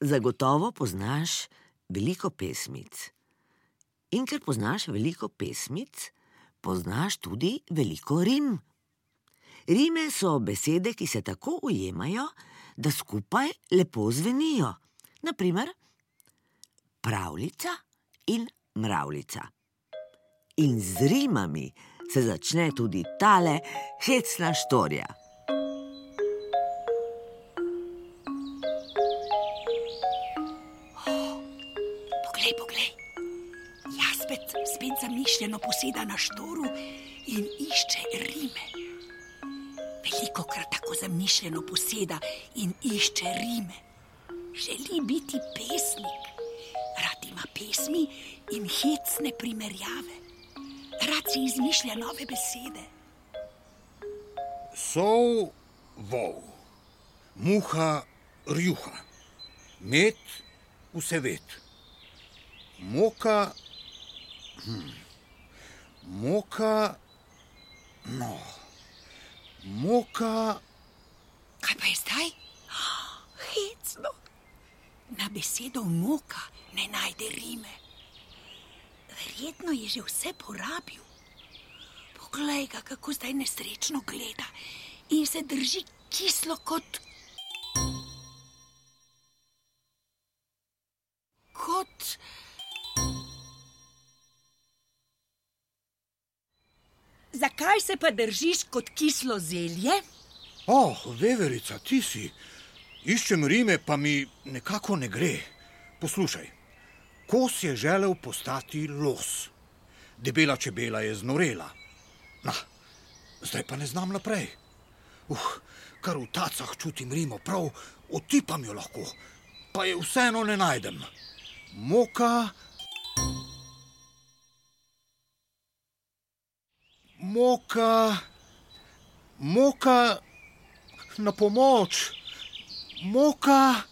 Zagotovo poznaš veliko pesmic. In ker poznaš veliko pesmic, poznaš tudi veliko rim. Rime so besede, ki se tako ujemajo, da skupaj lepo zvenijo. Naprimer, pravljica in mravljica. In z rimami se začne tudi tale hecna štorija. Poglej, poglej. Jazbec spet zamišljeno poseda na štoru in išče rime. Veliko krat tako zamišljeno poseda in išče rime. Želi biti pesnik, rad ima pesmi in hecne primerjave. Rad si izmišlja nove besede. Sov, vol, muha, rjuha, med, vse ved, moka, hm, moka, no, moka, Kaj pa je zdaj? Hecno. Na besedo moka ne najde rime. Verjetno je že vse porabil. Poglej ga, kako zdaj nesrečno gleda in se drži kislo kot. kot. Zakaj se pa držiš kot kislo zelje? oh, veverica, ti si. Iščem rime, pa mi nekako ne gre. Poslušaj, kos je želel postati los. Debela čebela je znorela. Na, zdaj pa ne znam naprej. Uh, kar v tacah čutim rimo, prav otipam jo lahko, pa je vseeno ne najdem. Moka. Moka, moka, na pomoč, moka.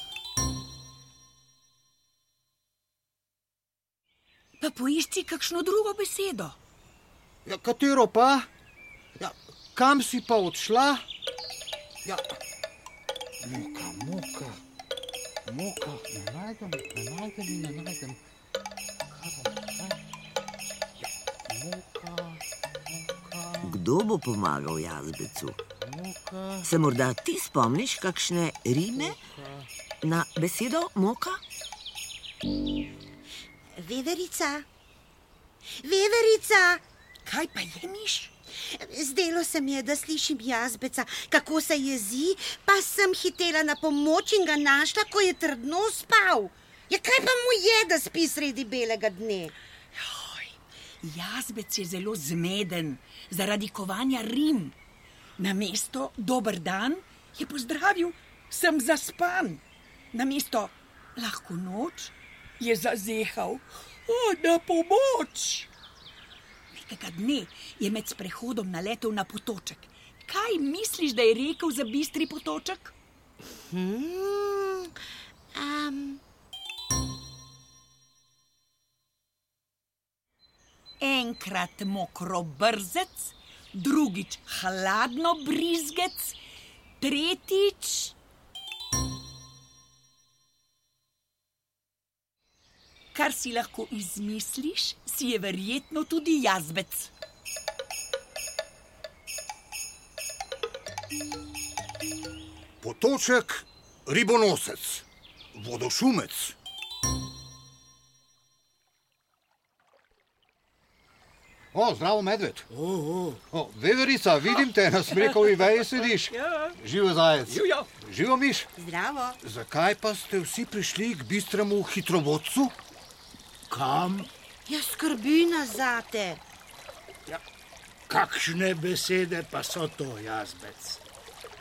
Pa poišči kakšno drugo besedo. Ja, katero pa? Ja, kam si pa odšla? Ja, moka, moka, moka, ne najdem, ne najdem, ne najdem. Kaj bom Kdo bo pomagal jazbecu? Se morda ti spomniš kakšne rime na besedo moka? Veverica, veverica, Kaj pa je miš? zdelo se mi je, da slišim jazbeca, kako se jezi, pa sem hitela na pomoč in ga našla, ko je trdno spal. Ja, kaj pa mu je, da spi sredi belega dne? Jazbec je zelo zmeden zaradi kovanja rim. Na mesto dober dan je pozdravil, sem zaspan. Na mesto lahko noč je zazehal, o, na pomoč. Nekega dne je med sprehodom naletel na potoček. Kaj misliš, da je rekel za bistri potoček? Hmm, um, Enkrat mokro brzec, drugič hladno brizgec, tretjič. Kar si lahko izmisliš, si je verjetno tudi jazbec. potoček, ribonosec, vodošumec. O, zdravo, medved. O, veverica, vidim te na smrekovi veji sediš. Ja. Živo zajec. Živjo. Živo miš. zdravo. Zakaj pa ste vsi prišli k bistremu hitrovodcu? Kam? Ja, skrbi nas zate. Kakšne besede pa so to, jazbec?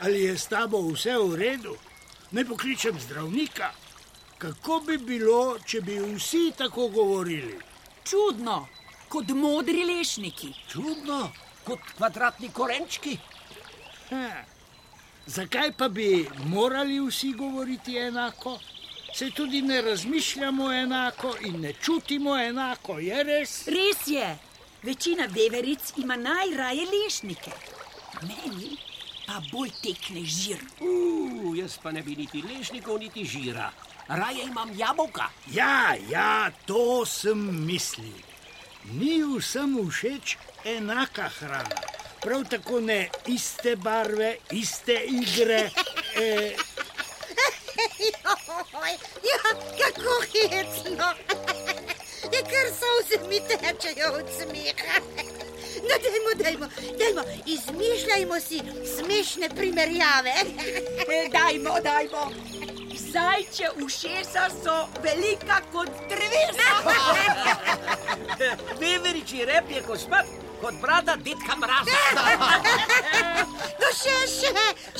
Ali je s tabo vse v redu? Ne pokličem zdravnika. Kako bi bilo, če bi vsi tako govorili? Čudno, kot modri lešniki. Čudno. kot kvadratni korenčki. Ha. Zakaj pa bi morali vsi govoriti enako? Se tudi ne razmišljamo enako in ne čutimo enako, je res? Res je, večina veveric ima najraje lešnike. Meni pa bolj tekne žir. Uh, jaz pa ne bi niti lešnikov, niti žira. Raje imam jabolka. Ja, ja, to sem mislil. Ni vsem všeč enaka hrana. Prav tako ne iste barve, iste igre. Eh, Joj, ja, kako hecno. Je kar solze mi tečejo od smeha. No, dajmo, dajmo, dajmo, izmišljajmo si smešne primerjave. E, dajmo, dajmo. Zajče ušesa so velika kot drevesa. Veveriči rep je kot smrt, kot brada detka mraza. No, še, še,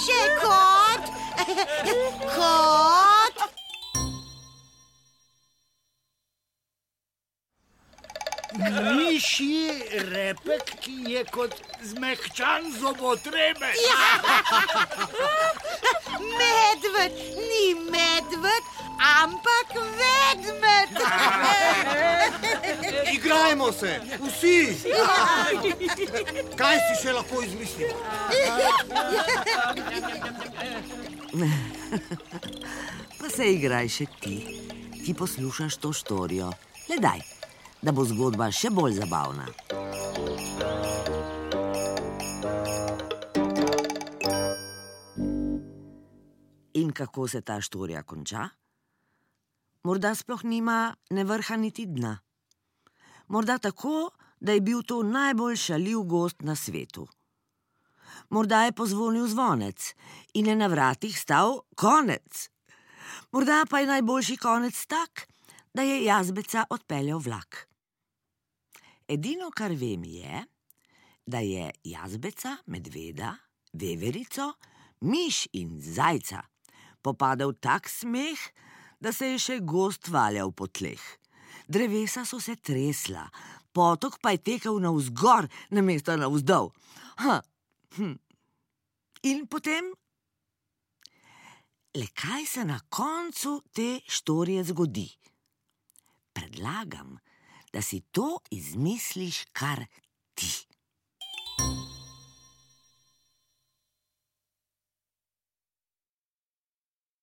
še kot, kot. Mišji repek, ki je kot zmehčan zobotrebe. Medved ni medved, ampak vedmed. Igrajmo se, vsi! Kaj si še lahko izmislimo? Pa se igraj še ti, ki poslušaš to štorijo. Le daj, da bo zgodba še bolj zabavna. In kako se ta štorija konča? Morda sploh nima ne vrha niti dna. Morda tako, da je bil to najbolj šaljiv gost na svetu. Morda je pozvonil zvonec in je na vratih stal konec. Morda pa je najboljši konec tak, da je jazbeca odpeljal vlak. Edino, kar vem, je, da je jazbeca, medveda, veverico, miš in zajca popadal tak smeh, da se je še gost valjal po tleh. Drevesa so se tresla, potok pa je tekel navzgor, namesto navzdol. Ha, hm. In potem Le kaj se na koncu te štorije zgodi? Predlagam, da si to izmisliš kar ti.